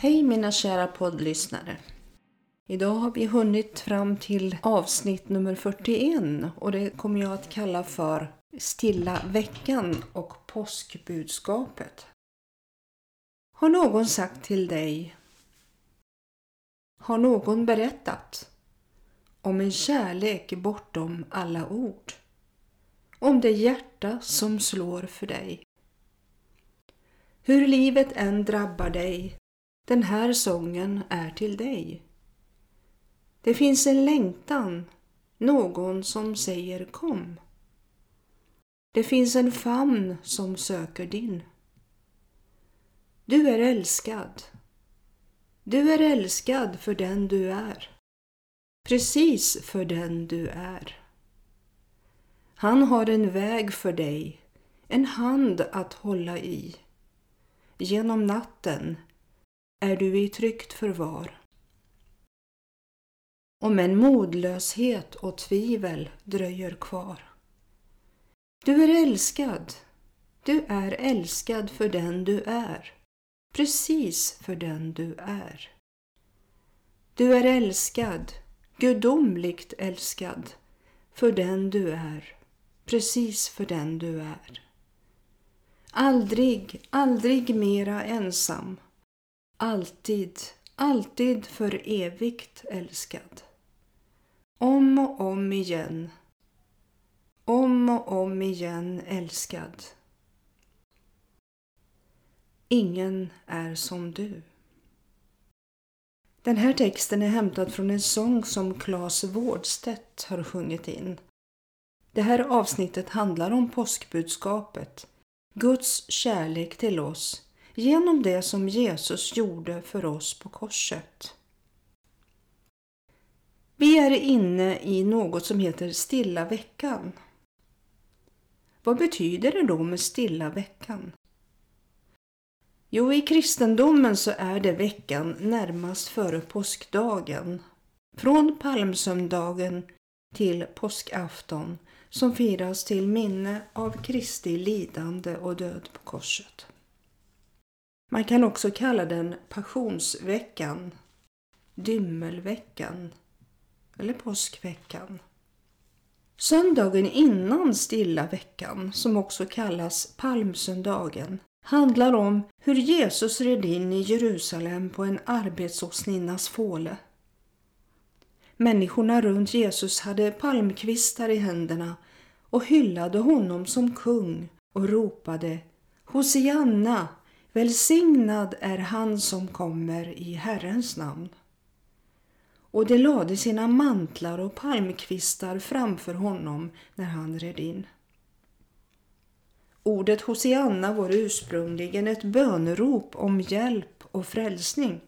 Hej mina kära poddlyssnare. Idag har vi hunnit fram till avsnitt nummer 41 och det kommer jag att kalla för Stilla veckan och påskbudskapet. Har någon sagt till dig Har någon berättat om en kärlek bortom alla ord? Om det hjärta som slår för dig? Hur livet än drabbar dig den här sången är till dig. Det finns en längtan, någon som säger kom. Det finns en famn som söker din. Du är älskad. Du är älskad för den du är. Precis för den du är. Han har en väg för dig, en hand att hålla i. Genom natten är du i tryggt förvar. Om en modlöshet och tvivel dröjer kvar. Du är älskad. Du är älskad för den du är. Precis för den du är. Du är älskad, gudomligt älskad, för den du är. Precis för den du är. Aldrig, aldrig mera ensam Alltid, alltid för evigt älskad. Om och om igen. Om och om igen älskad. Ingen är som du. Den här texten är hämtad från en sång som Claes Wårdstedt har sjungit in. Det här avsnittet handlar om påskbudskapet, Guds kärlek till oss genom det som Jesus gjorde för oss på korset. Vi är inne i något som heter stilla veckan. Vad betyder det då med stilla veckan? Jo, i kristendomen så är det veckan närmast före påskdagen. Från palmsöndagen till påskafton som firas till minne av Kristi lidande och död på korset. Man kan också kalla den passionsveckan, dymmelveckan eller påskveckan. Söndagen innan stilla veckan, som också kallas palmsöndagen, handlar om hur Jesus red in i Jerusalem på en arbetsåsninnas fåle. Människorna runt Jesus hade palmkvistar i händerna och hyllade honom som kung och ropade Hosianna, Välsignad är han som kommer i Herrens namn. Och de lade sina mantlar och palmkvistar framför honom när han red in. Ordet Hosianna var ursprungligen ett bönerop om hjälp och frälsning,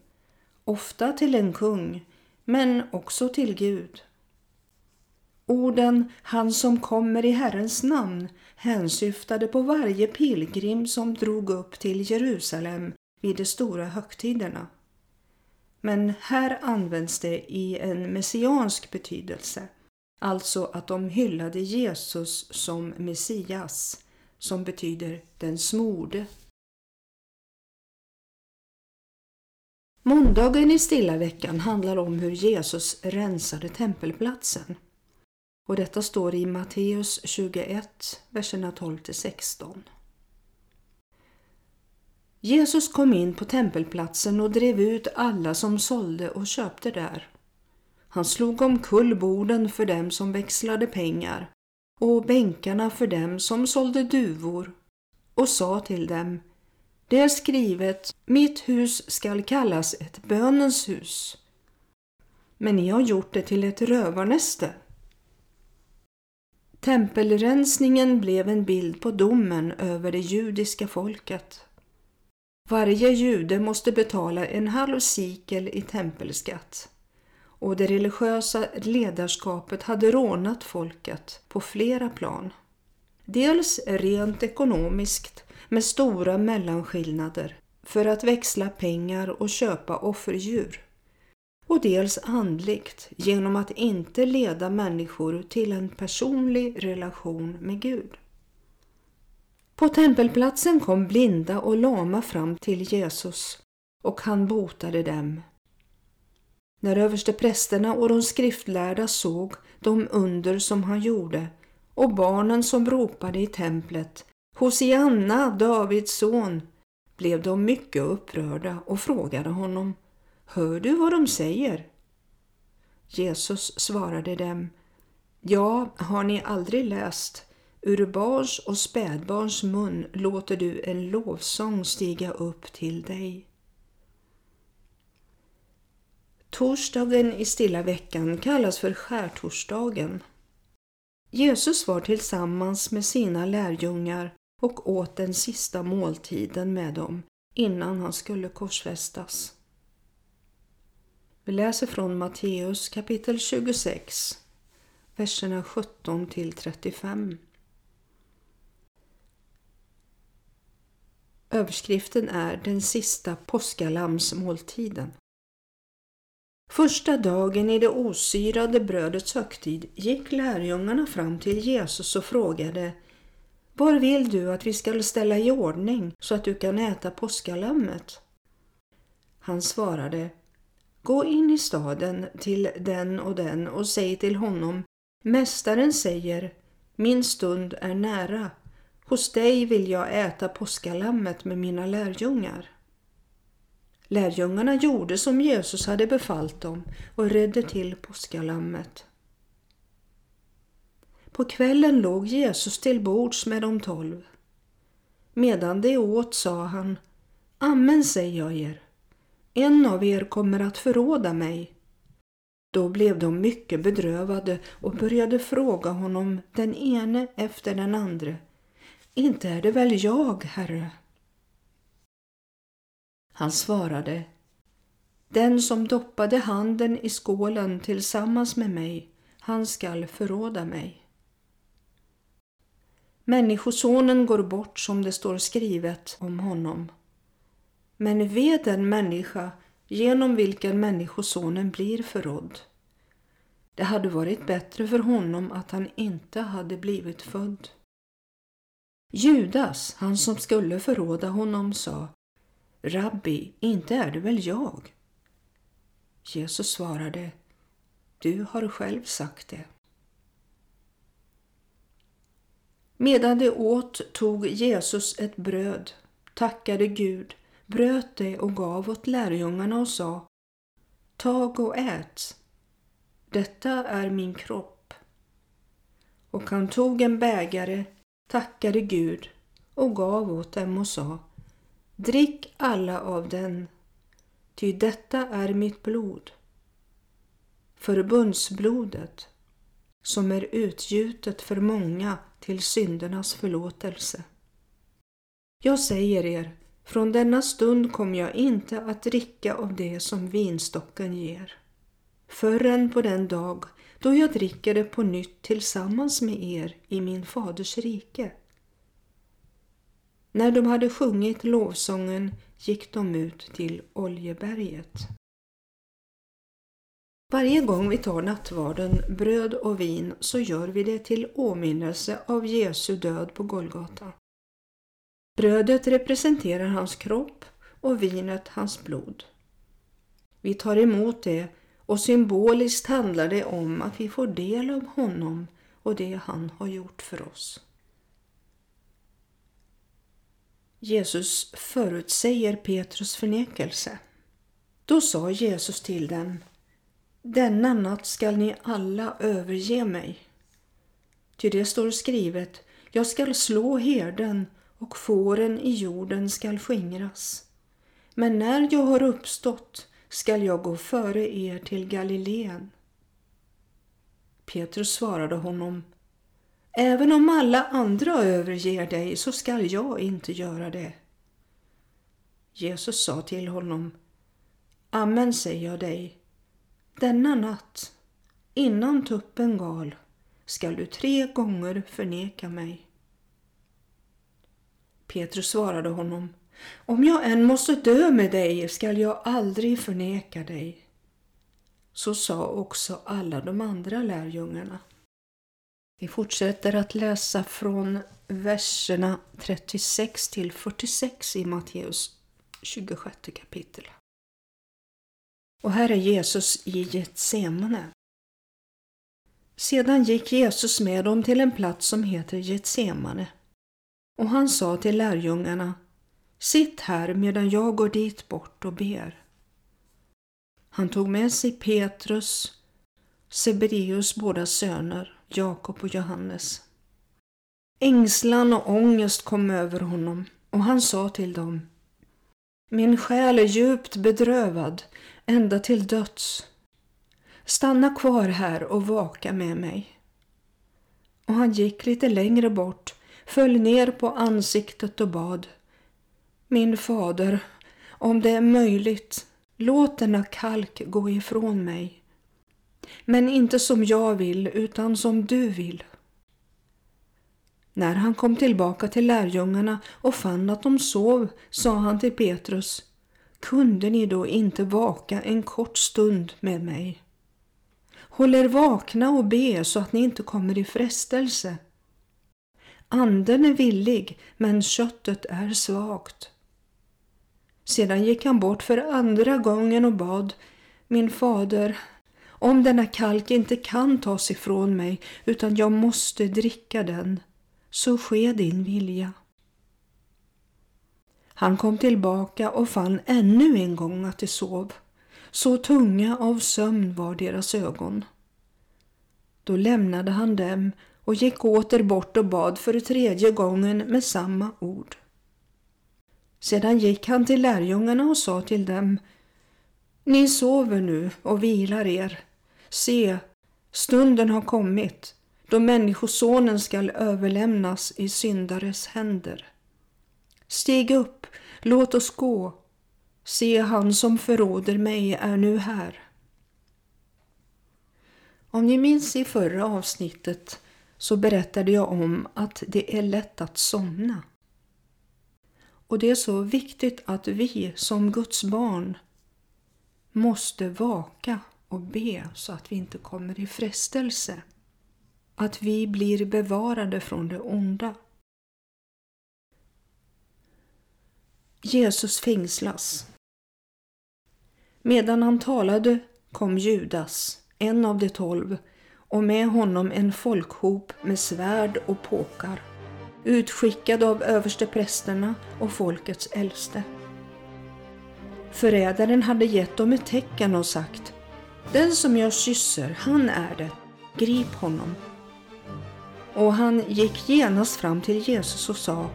ofta till en kung, men också till Gud. Orden ”han som kommer i Herrens namn” hänsyftade på varje pilgrim som drog upp till Jerusalem vid de stora högtiderna. Men här används det i en messiansk betydelse, alltså att de hyllade Jesus som Messias, som betyder den smorde. Måndagen i stilla veckan handlar om hur Jesus rensade tempelplatsen. Och detta står i Matteus 21, verserna 12-16. Jesus kom in på tempelplatsen och drev ut alla som sålde och köpte där. Han slog omkull borden för dem som växlade pengar och bänkarna för dem som sålde duvor och sa till dem Det är skrivet, mitt hus skall kallas ett bönens hus. Men ni har gjort det till ett rövarnäste. Tempelrensningen blev en bild på domen över det judiska folket. Varje jude måste betala en halv sikel i tempelskatt och det religiösa ledarskapet hade rånat folket på flera plan. Dels rent ekonomiskt med stora mellanskillnader för att växla pengar och köpa offerdjur och dels andligt genom att inte leda människor till en personlig relation med Gud. På tempelplatsen kom blinda och lama fram till Jesus och han botade dem. När översteprästerna och de skriftlärda såg de under som han gjorde och barnen som ropade i templet Hosianna, Davids son, blev de mycket upprörda och frågade honom Hör du vad de säger? Jesus svarade dem Ja, har ni aldrig läst Ur barns och spädbarns mun låter du en lovsång stiga upp till dig. Torsdagen i stilla veckan kallas för skärtorsdagen. Jesus var tillsammans med sina lärjungar och åt den sista måltiden med dem innan han skulle korsfästas. Vi läser från Matteus kapitel 26, verserna 17 till 35. Överskriften är Den sista påskalamsmåltiden. Första dagen i det osyrade brödets högtid gick lärjungarna fram till Jesus och frågade Var vill du att vi skall ställa i ordning så att du kan äta påskalammet? Han svarade Gå in i staden till den och den och säg till honom Mästaren säger Min stund är nära. Hos dig vill jag äta påskalammet med mina lärjungar. Lärjungarna gjorde som Jesus hade befallt dem och redde till påskalammet. På kvällen låg Jesus till bords med de tolv. Medan de åt sa han, Amen säger jag er, en av er kommer att förråda mig. Då blev de mycket bedrövade och började fråga honom den ene efter den andre. Inte är det väl jag, Herre? Han svarade Den som doppade handen i skålen tillsammans med mig, han skall förråda mig. Människosonen går bort som det står skrivet om honom. Men ve den människa genom vilken Människosonen blir förrådd. Det hade varit bättre för honom att han inte hade blivit född. Judas, han som skulle förråda honom, sa Rabbi, inte är det väl jag? Jesus svarade Du har själv sagt det. Medan de åt tog Jesus ett bröd, tackade Gud, bröt det och gav åt lärjungarna och sa Tag och ät. Detta är min kropp. Och han tog en bägare, tackade Gud och gav åt dem och sa Drick alla av den, ty detta är mitt blod, förbundsblodet, som är utgjutet för många till syndernas förlåtelse. Jag säger er, från denna stund kommer jag inte att dricka av det som vinstocken ger, förrän på den dag då jag dricker det på nytt tillsammans med er i min faders rike. När de hade sjungit lovsången gick de ut till Oljeberget. Varje gång vi tar nattvarden, bröd och vin, så gör vi det till åminnelse av Jesu död på Golgata. Brödet representerar hans kropp och vinet hans blod. Vi tar emot det och symboliskt handlar det om att vi får del av honom och det han har gjort för oss. Jesus förutsäger Petrus förnekelse. Då sa Jesus till dem Denna natt skall ni alla överge mig. Ty det står skrivet Jag skall slå herden och fåren i jorden skall skingras. Men när jag har uppstått skall jag gå före er till Galileen. Petrus svarade honom Även om alla andra överger dig så skall jag inte göra det. Jesus sa till honom Amen säger jag dig, denna natt, innan tuppen gal, skall du tre gånger förneka mig. Petrus svarade honom Om jag än måste dö med dig skall jag aldrig förneka dig. Så sa också alla de andra lärjungarna. Vi fortsätter att läsa från verserna 36 till 46 i Matteus 26 kapitel. Och här är Jesus i Getsemane. Sedan gick Jesus med dem till en plats som heter Getsemane. Och han sa till lärjungarna Sitt här medan jag går dit bort och ber. Han tog med sig Petrus, Sebedeus båda söner, Jakob och Johannes. Ängslan och ångest kom över honom och han sa till dem Min själ är djupt bedrövad ända till döds. Stanna kvar här och vaka med mig. Och han gick lite längre bort, föll ner på ansiktet och bad. Min fader, om det är möjligt, låt denna kalk gå ifrån mig. Men inte som jag vill, utan som du vill. När han kom tillbaka till lärjungarna och fann att de sov sa han till Petrus Kunde ni då inte vaka en kort stund med mig? Håll er vakna och be så att ni inte kommer i frestelse. Anden är villig, men köttet är svagt. Sedan gick han bort för andra gången och bad Min fader, om denna kalk inte kan tas ifrån mig utan jag måste dricka den, så ske din vilja. Han kom tillbaka och fann ännu en gång att de sov. Så tunga av sömn var deras ögon. Då lämnade han dem och gick åter bort och bad för tredje gången med samma ord. Sedan gick han till lärjungarna och sa till dem Ni sover nu och vilar er. Se, stunden har kommit då Människosonen skall överlämnas i syndares händer. Stig upp, låt oss gå. Se, han som förråder mig är nu här. Om ni minns i förra avsnittet så berättade jag om att det är lätt att somna. Och det är så viktigt att vi som Guds barn måste vaka och be så att vi inte kommer i frestelse. Att vi blir bevarade från det onda. Jesus fängslas. Medan han talade kom Judas, en av de tolv, och med honom en folkhop med svärd och påkar, utskickad av översteprästerna och folkets äldste. Förrädaren hade gett dem ett tecken och sagt Den som jag kysser, han är det. Grip honom. Och han gick genast fram till Jesus och sa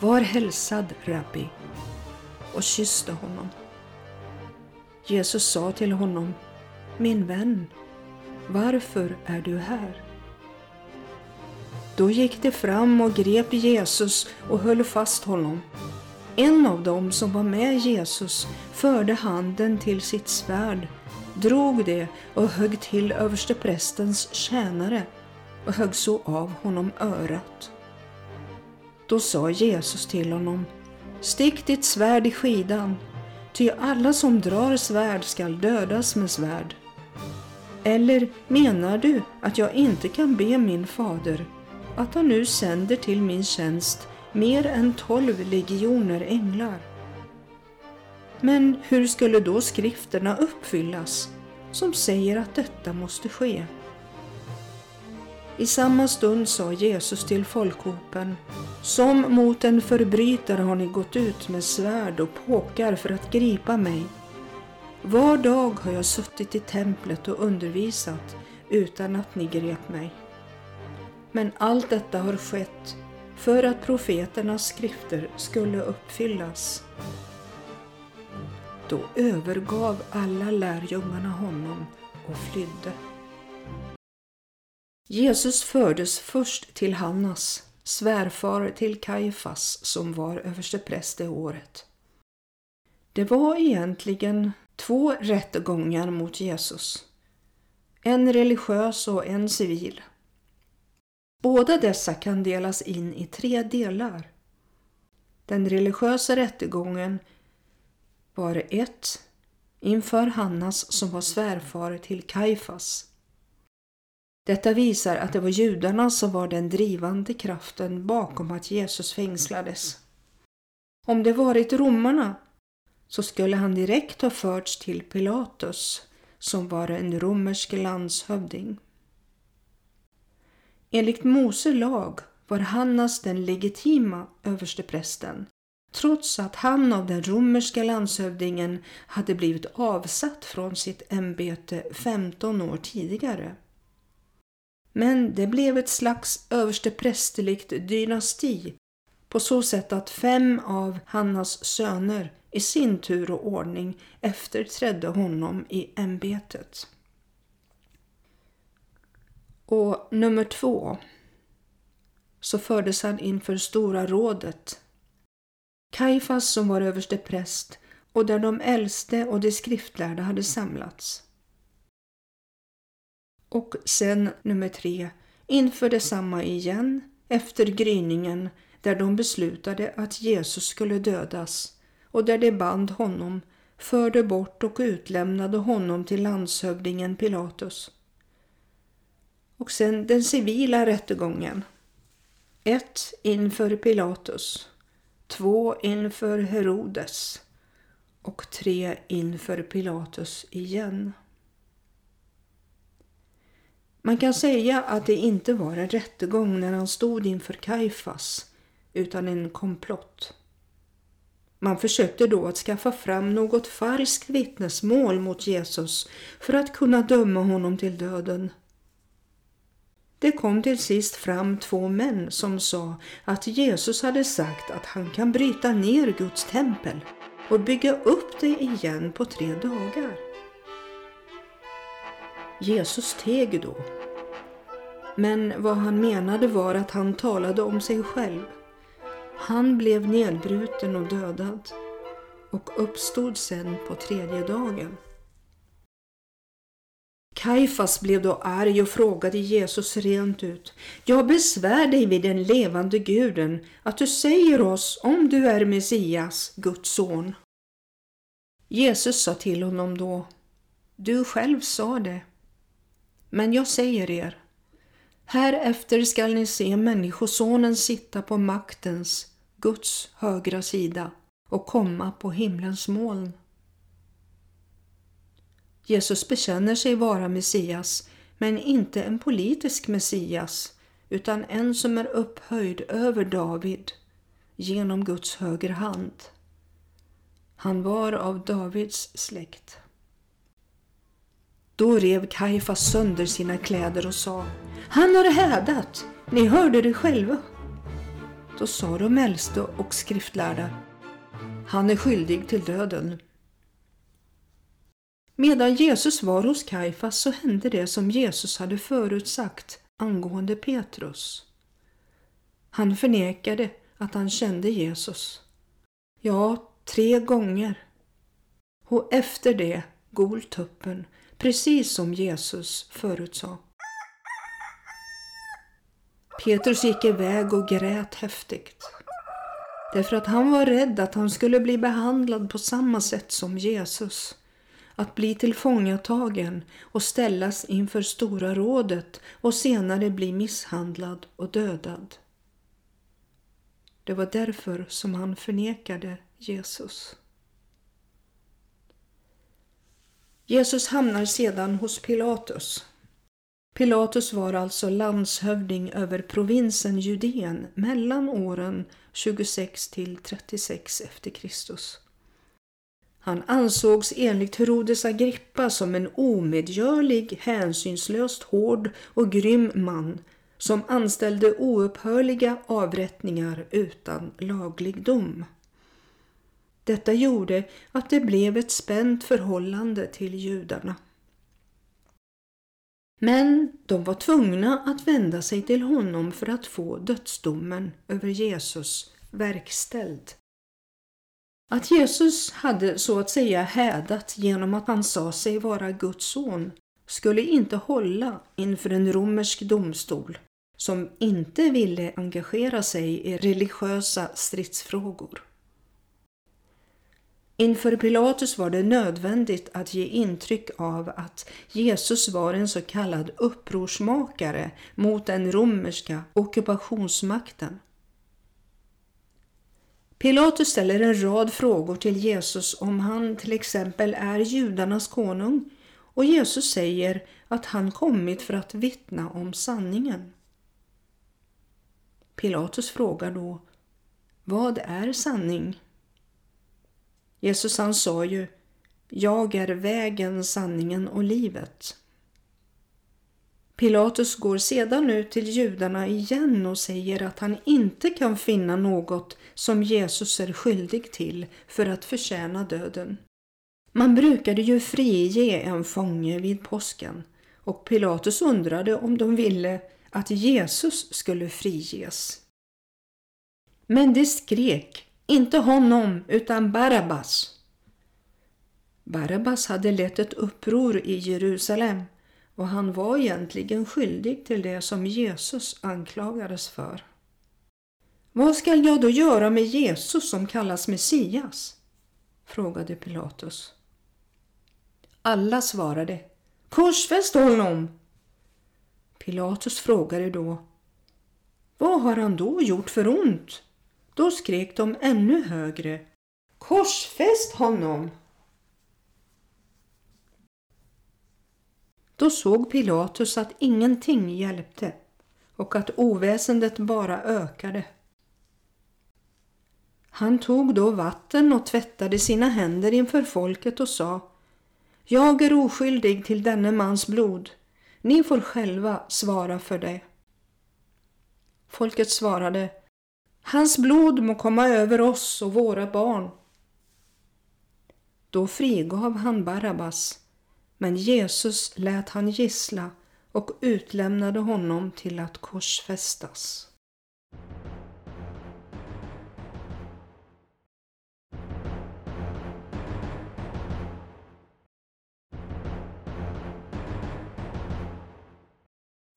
Var hälsad, rabbi, och kysste honom. Jesus sa till honom Min vän, varför är du här? Då gick de fram och grep Jesus och höll fast honom. En av dem som var med Jesus förde handen till sitt svärd, drog det och högg till översteprästens tjänare och högg så av honom örat. Då sa Jesus till honom Stick ditt svärd i skidan, ty alla som drar svärd skall dödas med svärd. Eller menar du att jag inte kan be min fader att han nu sänder till min tjänst mer än tolv legioner änglar? Men hur skulle då skrifterna uppfyllas som säger att detta måste ske? I samma stund sa Jesus till folkhopen Som mot en förbrytare har ni gått ut med svärd och påkar för att gripa mig. Var dag har jag suttit i templet och undervisat utan att ni grep mig. Men allt detta har skett för att profeternas skrifter skulle uppfyllas. Då övergav alla lärjungarna honom och flydde. Jesus fördes först till Hannas, svärfar till Kaifas som var överstepräst det året. Det var egentligen två rättegångar mot Jesus. En religiös och en civil. Båda dessa kan delas in i tre delar. Den religiösa rättegången var ett inför Hannas som var svärfar till Kaifas detta visar att det var judarna som var den drivande kraften bakom att Jesus fängslades. Om det varit romarna så skulle han direkt ha förts till Pilatus som var en romersk landshövding. Enligt Mose lag var Hannas den legitima översteprästen trots att han av den romerska landshövdingen hade blivit avsatt från sitt ämbete 15 år tidigare. Men det blev ett slags översteprästerligt dynasti på så sätt att fem av Hannas söner i sin tur och ordning efterträdde honom i ämbetet. Och nummer två så fördes han inför Stora rådet. Kaifas som var överste präst och där de äldste och de skriftlärda hade samlats. Och sen nummer tre, inför detsamma igen, efter gryningen, där de beslutade att Jesus skulle dödas och där de band honom, förde bort och utlämnade honom till landshövdingen Pilatus. Och sen den civila rättegången. 1. inför Pilatus, 2. inför Herodes och 3. inför Pilatus igen. Man kan säga att det inte var en rättegång när han stod inför Kaifas utan en komplott. Man försökte då att skaffa fram något falskt vittnesmål mot Jesus för att kunna döma honom till döden. Det kom till sist fram två män som sa att Jesus hade sagt att han kan bryta ner Guds tempel och bygga upp det igen på tre dagar. Jesus teg då. Men vad han menade var att han talade om sig själv. Han blev nedbruten och dödad och uppstod sedan på tredje dagen. Kaifas blev då arg och frågade Jesus rent ut. Jag besvär dig vid den levande guden att du säger oss om du är Messias, Guds son. Jesus sa till honom då. Du själv sa det. Men jag säger er. Härefter skall ni se Människosonen sitta på maktens, Guds högra sida och komma på himlens moln. Jesus bekänner sig vara Messias, men inte en politisk Messias, utan en som är upphöjd över David genom Guds höger hand. Han var av Davids släkt. Då rev Kajfas sönder sina kläder och sa Han har hädat, ni hörde det själva. Då sa de äldste och skriftlärda Han är skyldig till döden. Medan Jesus var hos Kajfas så hände det som Jesus hade förutsagt angående Petrus. Han förnekade att han kände Jesus. Ja, tre gånger. Och efter det gol tuppen, precis som Jesus förutsade. Petrus gick iväg och grät häftigt. Därför att han var rädd att han skulle bli behandlad på samma sätt som Jesus att bli tillfångatagen och ställas inför Stora rådet och senare bli misshandlad och dödad. Det var därför som han förnekade Jesus. Jesus hamnar sedan hos Pilatus. Pilatus var alltså landshövding över provinsen Judeen mellan åren 26 till 36 efter Kristus. Han ansågs enligt Herodes Agrippa som en omedgörlig, hänsynslöst hård och grym man som anställde oupphörliga avrättningar utan laglig dom. Detta gjorde att det blev ett spänt förhållande till judarna. Men de var tvungna att vända sig till honom för att få dödsdomen över Jesus verkställd. Att Jesus hade så att säga hädat genom att han sa sig vara Guds son skulle inte hålla inför en romersk domstol som inte ville engagera sig i religiösa stridsfrågor. Inför Pilatus var det nödvändigt att ge intryck av att Jesus var en så kallad upprorsmakare mot den romerska ockupationsmakten. Pilatus ställer en rad frågor till Jesus om han till exempel är judarnas konung och Jesus säger att han kommit för att vittna om sanningen. Pilatus frågar då Vad är sanning? Jesus han sa ju Jag är vägen, sanningen och livet. Pilatus går sedan ut till judarna igen och säger att han inte kan finna något som Jesus är skyldig till för att förtjäna döden. Man brukade ju frige en fånge vid påsken och Pilatus undrade om de ville att Jesus skulle friges. Men de skrek, inte honom utan Barabbas. Barabbas hade lett ett uppror i Jerusalem och han var egentligen skyldig till det som Jesus anklagades för. Vad skall jag då göra med Jesus som kallas Messias? frågade Pilatus. Alla svarade Korsfäst honom! Pilatus frågade då Vad har han då gjort för ont? Då skrek de ännu högre Korsfäst honom! Då såg Pilatus att ingenting hjälpte och att oväsendet bara ökade. Han tog då vatten och tvättade sina händer inför folket och sa Jag är oskyldig till denne mans blod. Ni får själva svara för det. Folket svarade Hans blod må komma över oss och våra barn. Då frigav han Barabbas men Jesus lät han gissla och utlämnade honom till att korsfästas.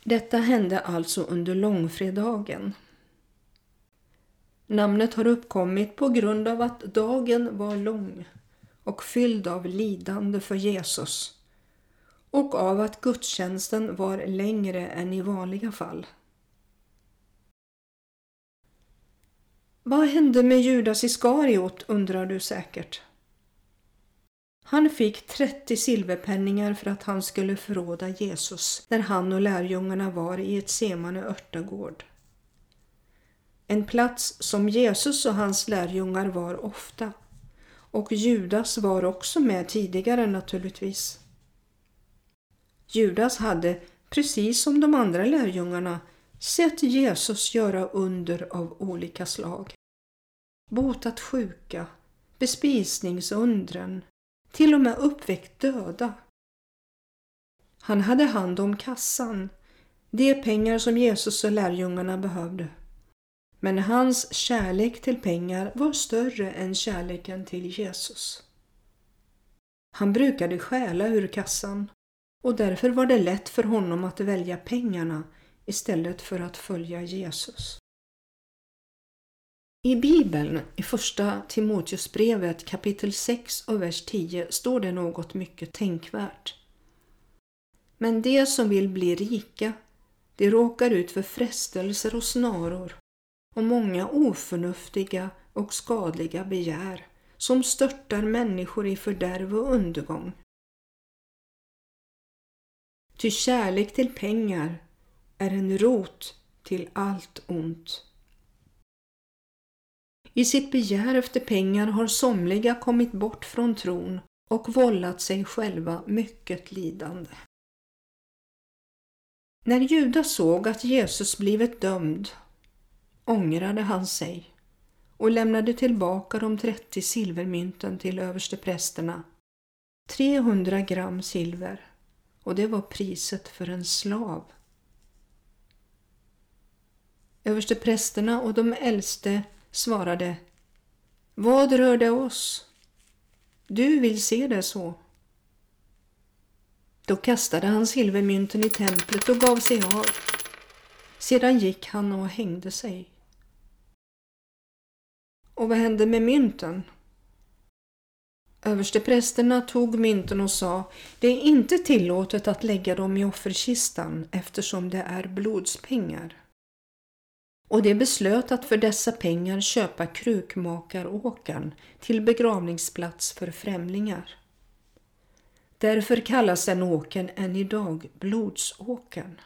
Detta hände alltså under långfredagen. Namnet har uppkommit på grund av att dagen var lång och fylld av lidande för Jesus och av att gudstjänsten var längre än i vanliga fall. Vad hände med Judas Iskariot undrar du säkert. Han fick 30 silverpenningar för att han skulle förråda Jesus när han och lärjungarna var i ett semane örtagård. En plats som Jesus och hans lärjungar var ofta. Och Judas var också med tidigare naturligtvis. Judas hade, precis som de andra lärjungarna, sett Jesus göra under av olika slag. Botat sjuka, bespisningsundren, till och med uppväckt döda. Han hade hand om kassan, de pengar som Jesus och lärjungarna behövde. Men hans kärlek till pengar var större än kärleken till Jesus. Han brukade stjäla ur kassan och därför var det lätt för honom att välja pengarna istället för att följa Jesus. I Bibeln, i första Timoteusbrevet kapitel 6 och vers 10 står det något mycket tänkvärt. Men de som vill bli rika, de råkar ut för frestelser och snaror och många oförnuftiga och skadliga begär som störtar människor i fördärv och undergång. Ty kärlek till pengar är en rot till allt ont. I sitt begär efter pengar har somliga kommit bort från tron och vållat sig själva mycket lidande. När Judas såg att Jesus blivit dömd ångrade han sig och lämnade tillbaka de 30 silvermynten till översteprästerna, 300 gram silver och det var priset för en slav. Översteprästerna och de äldste svarade Vad rör det oss? Du vill se det så. Då kastade han silvermynten i templet och gav sig av. Sedan gick han och hängde sig. Och vad hände med mynten? Översteprästerna tog mynten och sa Det är inte tillåtet att lägga dem i offerkistan eftersom det är blodspengar. och de beslöt att för dessa pengar köpa krukmakaråkern till begravningsplats för främlingar. Därför kallas den åkern än idag Blodsåkern.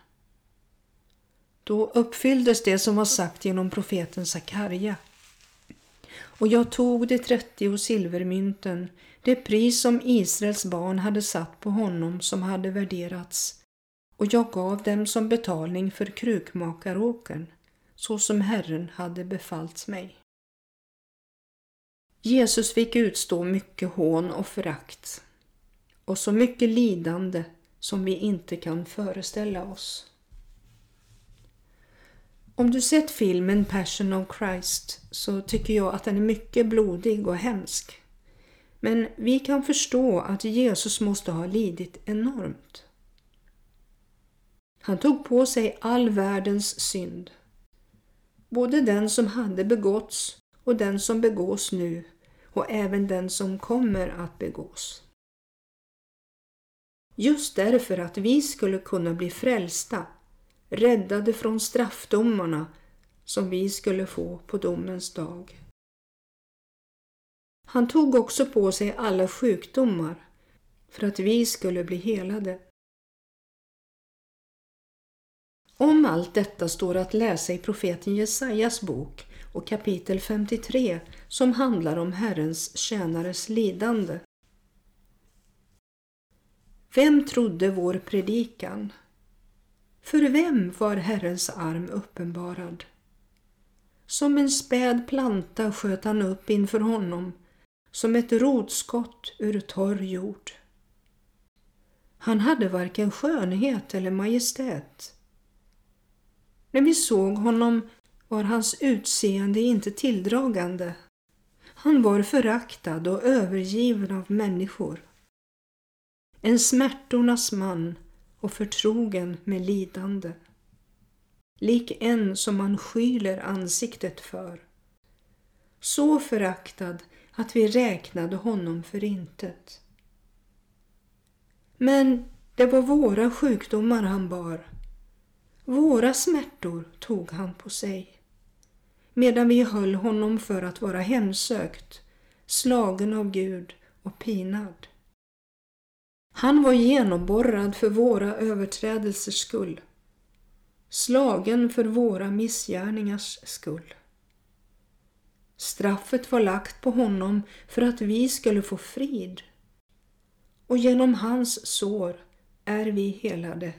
Då uppfylldes det som var sagt genom profeten Sakarja. Och jag tog de trettio silvermynten, det pris som Israels barn hade satt på honom som hade värderats, och jag gav dem som betalning för krukmakaråkern, så som Herren hade befallt mig. Jesus fick utstå mycket hån och förakt och så mycket lidande som vi inte kan föreställa oss. Om du sett filmen Passion of Christ så tycker jag att den är mycket blodig och hemsk. Men vi kan förstå att Jesus måste ha lidit enormt. Han tog på sig all världens synd. Både den som hade begåtts och den som begås nu och även den som kommer att begås. Just därför att vi skulle kunna bli frälsta, räddade från straffdomarna som vi skulle få på domens dag. Han tog också på sig alla sjukdomar för att vi skulle bli helade. Om allt detta står att läsa i profeten Jesajas bok och kapitel 53 som handlar om Herrens tjänares lidande. Vem trodde vår predikan? För vem var Herrens arm uppenbarad? Som en späd planta sköt han upp inför honom, som ett rotskott ur torr jord. Han hade varken skönhet eller majestät. När vi såg honom var hans utseende inte tilldragande. Han var föraktad och övergiven av människor en smärtornas man och förtrogen med lidande. Lik en som man skyler ansiktet för. Så föraktad att vi räknade honom för intet. Men det var våra sjukdomar han bar. Våra smärtor tog han på sig. Medan vi höll honom för att vara hemsökt, slagen av Gud och pinad. Han var genomborrad för våra överträdelsers skull, slagen för våra missgärningars skull. Straffet var lagt på honom för att vi skulle få frid och genom hans sår är vi helade.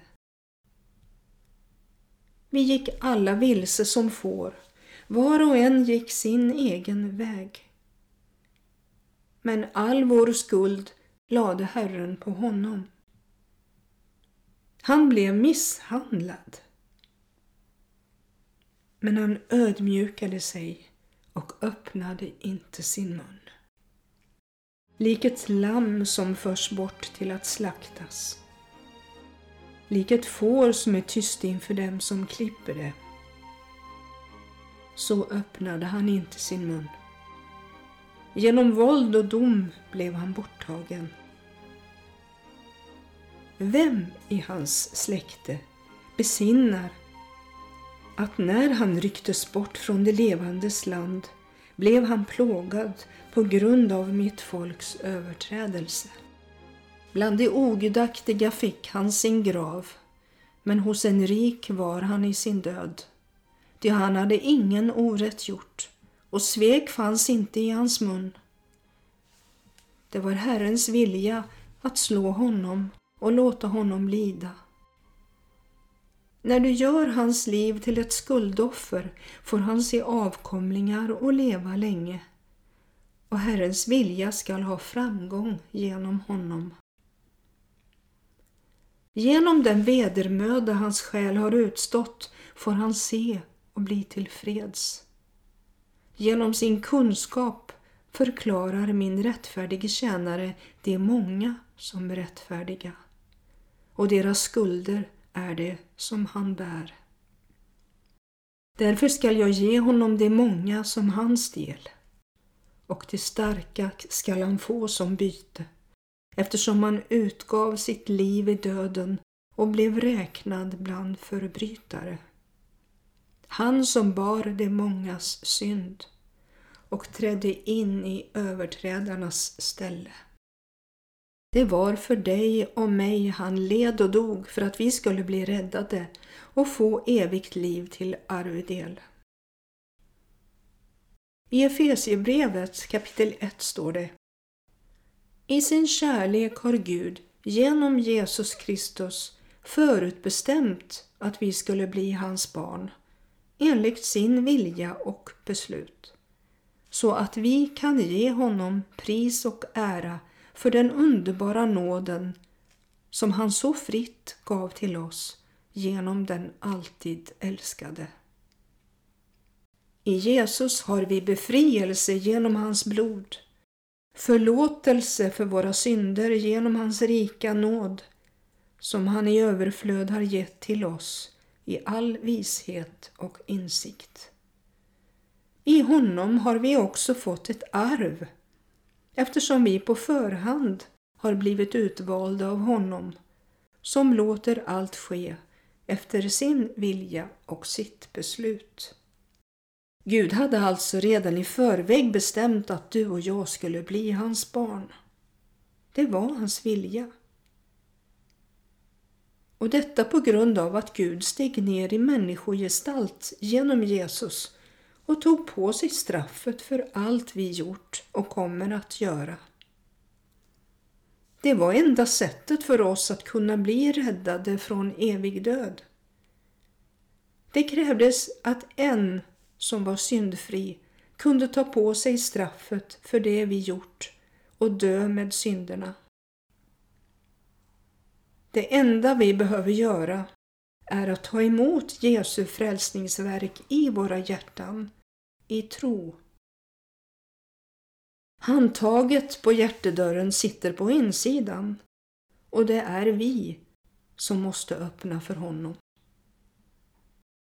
Vi gick alla vilse som får, var och en gick sin egen väg. Men all vår skuld lade Herren på honom. Han blev misshandlad. Men han ödmjukade sig och öppnade inte sin mun. Lik ett lamm som förs bort till att slaktas. Lik ett får som är tyst inför dem som klipper det. Så öppnade han inte sin mun. Genom våld och dom blev han borttagen. Vem i hans släkte besinnar att när han rycktes bort från det levandes land blev han plågad på grund av mitt folks överträdelse. Bland de ogudaktiga fick han sin grav, men hos en rik var han i sin död. Ty han hade ingen orätt gjort och svek fanns inte i hans mun. Det var Herrens vilja att slå honom och låta honom lida. När du gör hans liv till ett skuldoffer får han se avkomlingar och leva länge och Herrens vilja skall ha framgång genom honom. Genom den vedermöda hans själ har utstått får han se och bli tillfreds. Genom sin kunskap förklarar min rättfärdige tjänare de många som rättfärdiga och deras skulder är det som han bär. Därför skall jag ge honom de många som hans del och det starka skall han få som byte eftersom han utgav sitt liv i döden och blev räknad bland förbrytare han som bar de mångas synd och trädde in i överträdarnas ställe. Det var för dig och mig han led och dog för att vi skulle bli räddade och få evigt liv till arvedel. I Efesiebrevet kapitel 1 står det I sin kärlek har Gud genom Jesus Kristus förutbestämt att vi skulle bli hans barn enligt sin vilja och beslut så att vi kan ge honom pris och ära för den underbara nåden som han så fritt gav till oss genom den alltid älskade. I Jesus har vi befrielse genom hans blod, förlåtelse för våra synder genom hans rika nåd, som han i överflöd har gett till oss i all vishet och insikt. I honom har vi också fått ett arv eftersom vi på förhand har blivit utvalda av honom som låter allt ske efter sin vilja och sitt beslut. Gud hade alltså redan i förväg bestämt att du och jag skulle bli hans barn. Det var hans vilja. Och detta på grund av att Gud steg ner i människogestalt genom Jesus och tog på sig straffet för allt vi gjort och kommer att göra. Det var enda sättet för oss att kunna bli räddade från evig död. Det krävdes att en som var syndfri kunde ta på sig straffet för det vi gjort och dö med synderna. Det enda vi behöver göra är att ta emot Jesu frälsningsverk i våra hjärtan i tro. Handtaget på hjärtedörren sitter på insidan och det är vi som måste öppna för honom.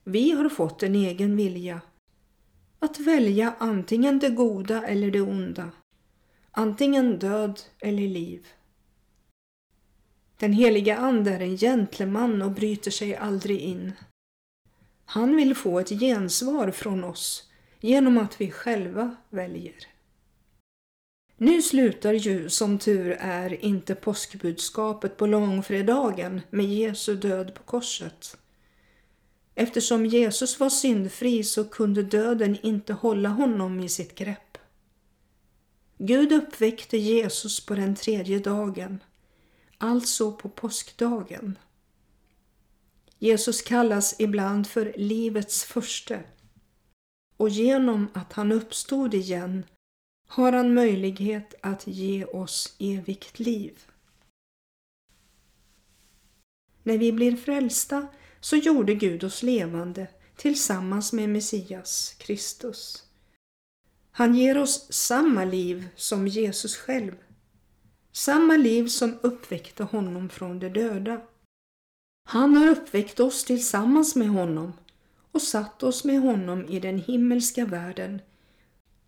Vi har fått en egen vilja att välja antingen det goda eller det onda, antingen död eller liv. Den heliga Ande är en gentleman och bryter sig aldrig in. Han vill få ett gensvar från oss genom att vi själva väljer. Nu slutar ju som tur är inte påskbudskapet på långfredagen med Jesu död på korset. Eftersom Jesus var syndfri så kunde döden inte hålla honom i sitt grepp. Gud uppväckte Jesus på den tredje dagen, alltså på påskdagen. Jesus kallas ibland för livets första och genom att han uppstod igen har han möjlighet att ge oss evigt liv. När vi blir frälsta så gjorde Gud oss levande tillsammans med Messias, Kristus. Han ger oss samma liv som Jesus själv. Samma liv som uppväckte honom från de döda. Han har uppväckt oss tillsammans med honom och satt oss med honom i den himmelska världen,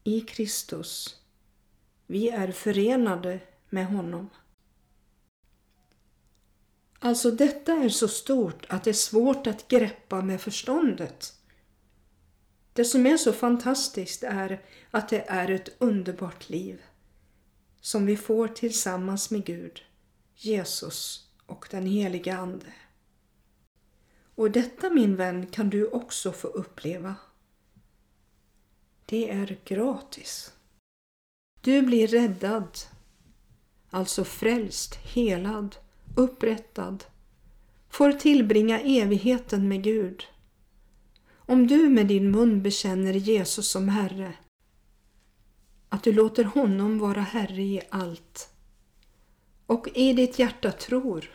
i Kristus. Vi är förenade med honom. Alltså detta är så stort att det är svårt att greppa med förståndet. Det som är så fantastiskt är att det är ett underbart liv som vi får tillsammans med Gud, Jesus och den heliga Ande. Och detta min vän kan du också få uppleva. Det är gratis. Du blir räddad, alltså frälst, helad, upprättad, får tillbringa evigheten med Gud. Om du med din mun bekänner Jesus som Herre, att du låter honom vara Herre i allt och i ditt hjärta tror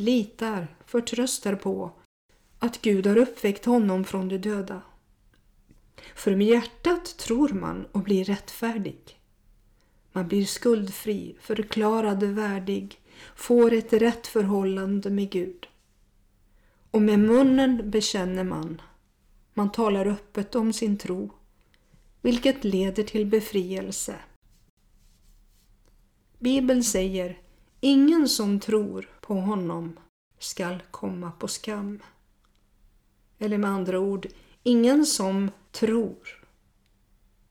litar, förtröstar på att Gud har uppväckt honom från de döda. För med hjärtat tror man och blir rättfärdig. Man blir skuldfri, förklarad värdig, får ett rätt förhållande med Gud. Och med munnen bekänner man. Man talar öppet om sin tro, vilket leder till befrielse. Bibeln säger Ingen som tror på honom skall komma på skam. Eller med andra ord, ingen som tror,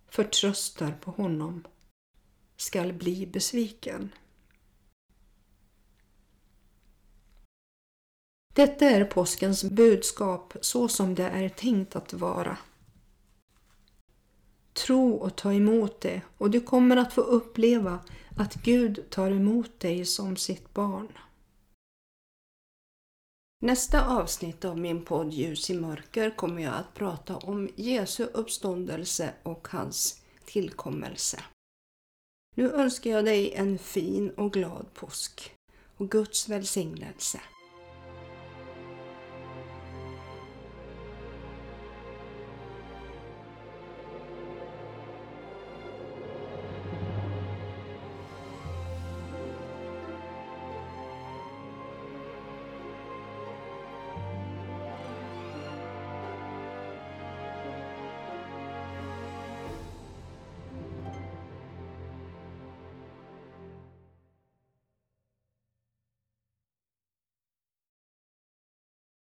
förtröstar på honom, skall bli besviken. Detta är påskens budskap så som det är tänkt att vara. Tro och ta emot det och du kommer att få uppleva att Gud tar emot dig som sitt barn. Nästa avsnitt av min podd Ljus i mörker kommer jag att prata om Jesu uppståndelse och hans tillkommelse. Nu önskar jag dig en fin och glad påsk och Guds välsignelse.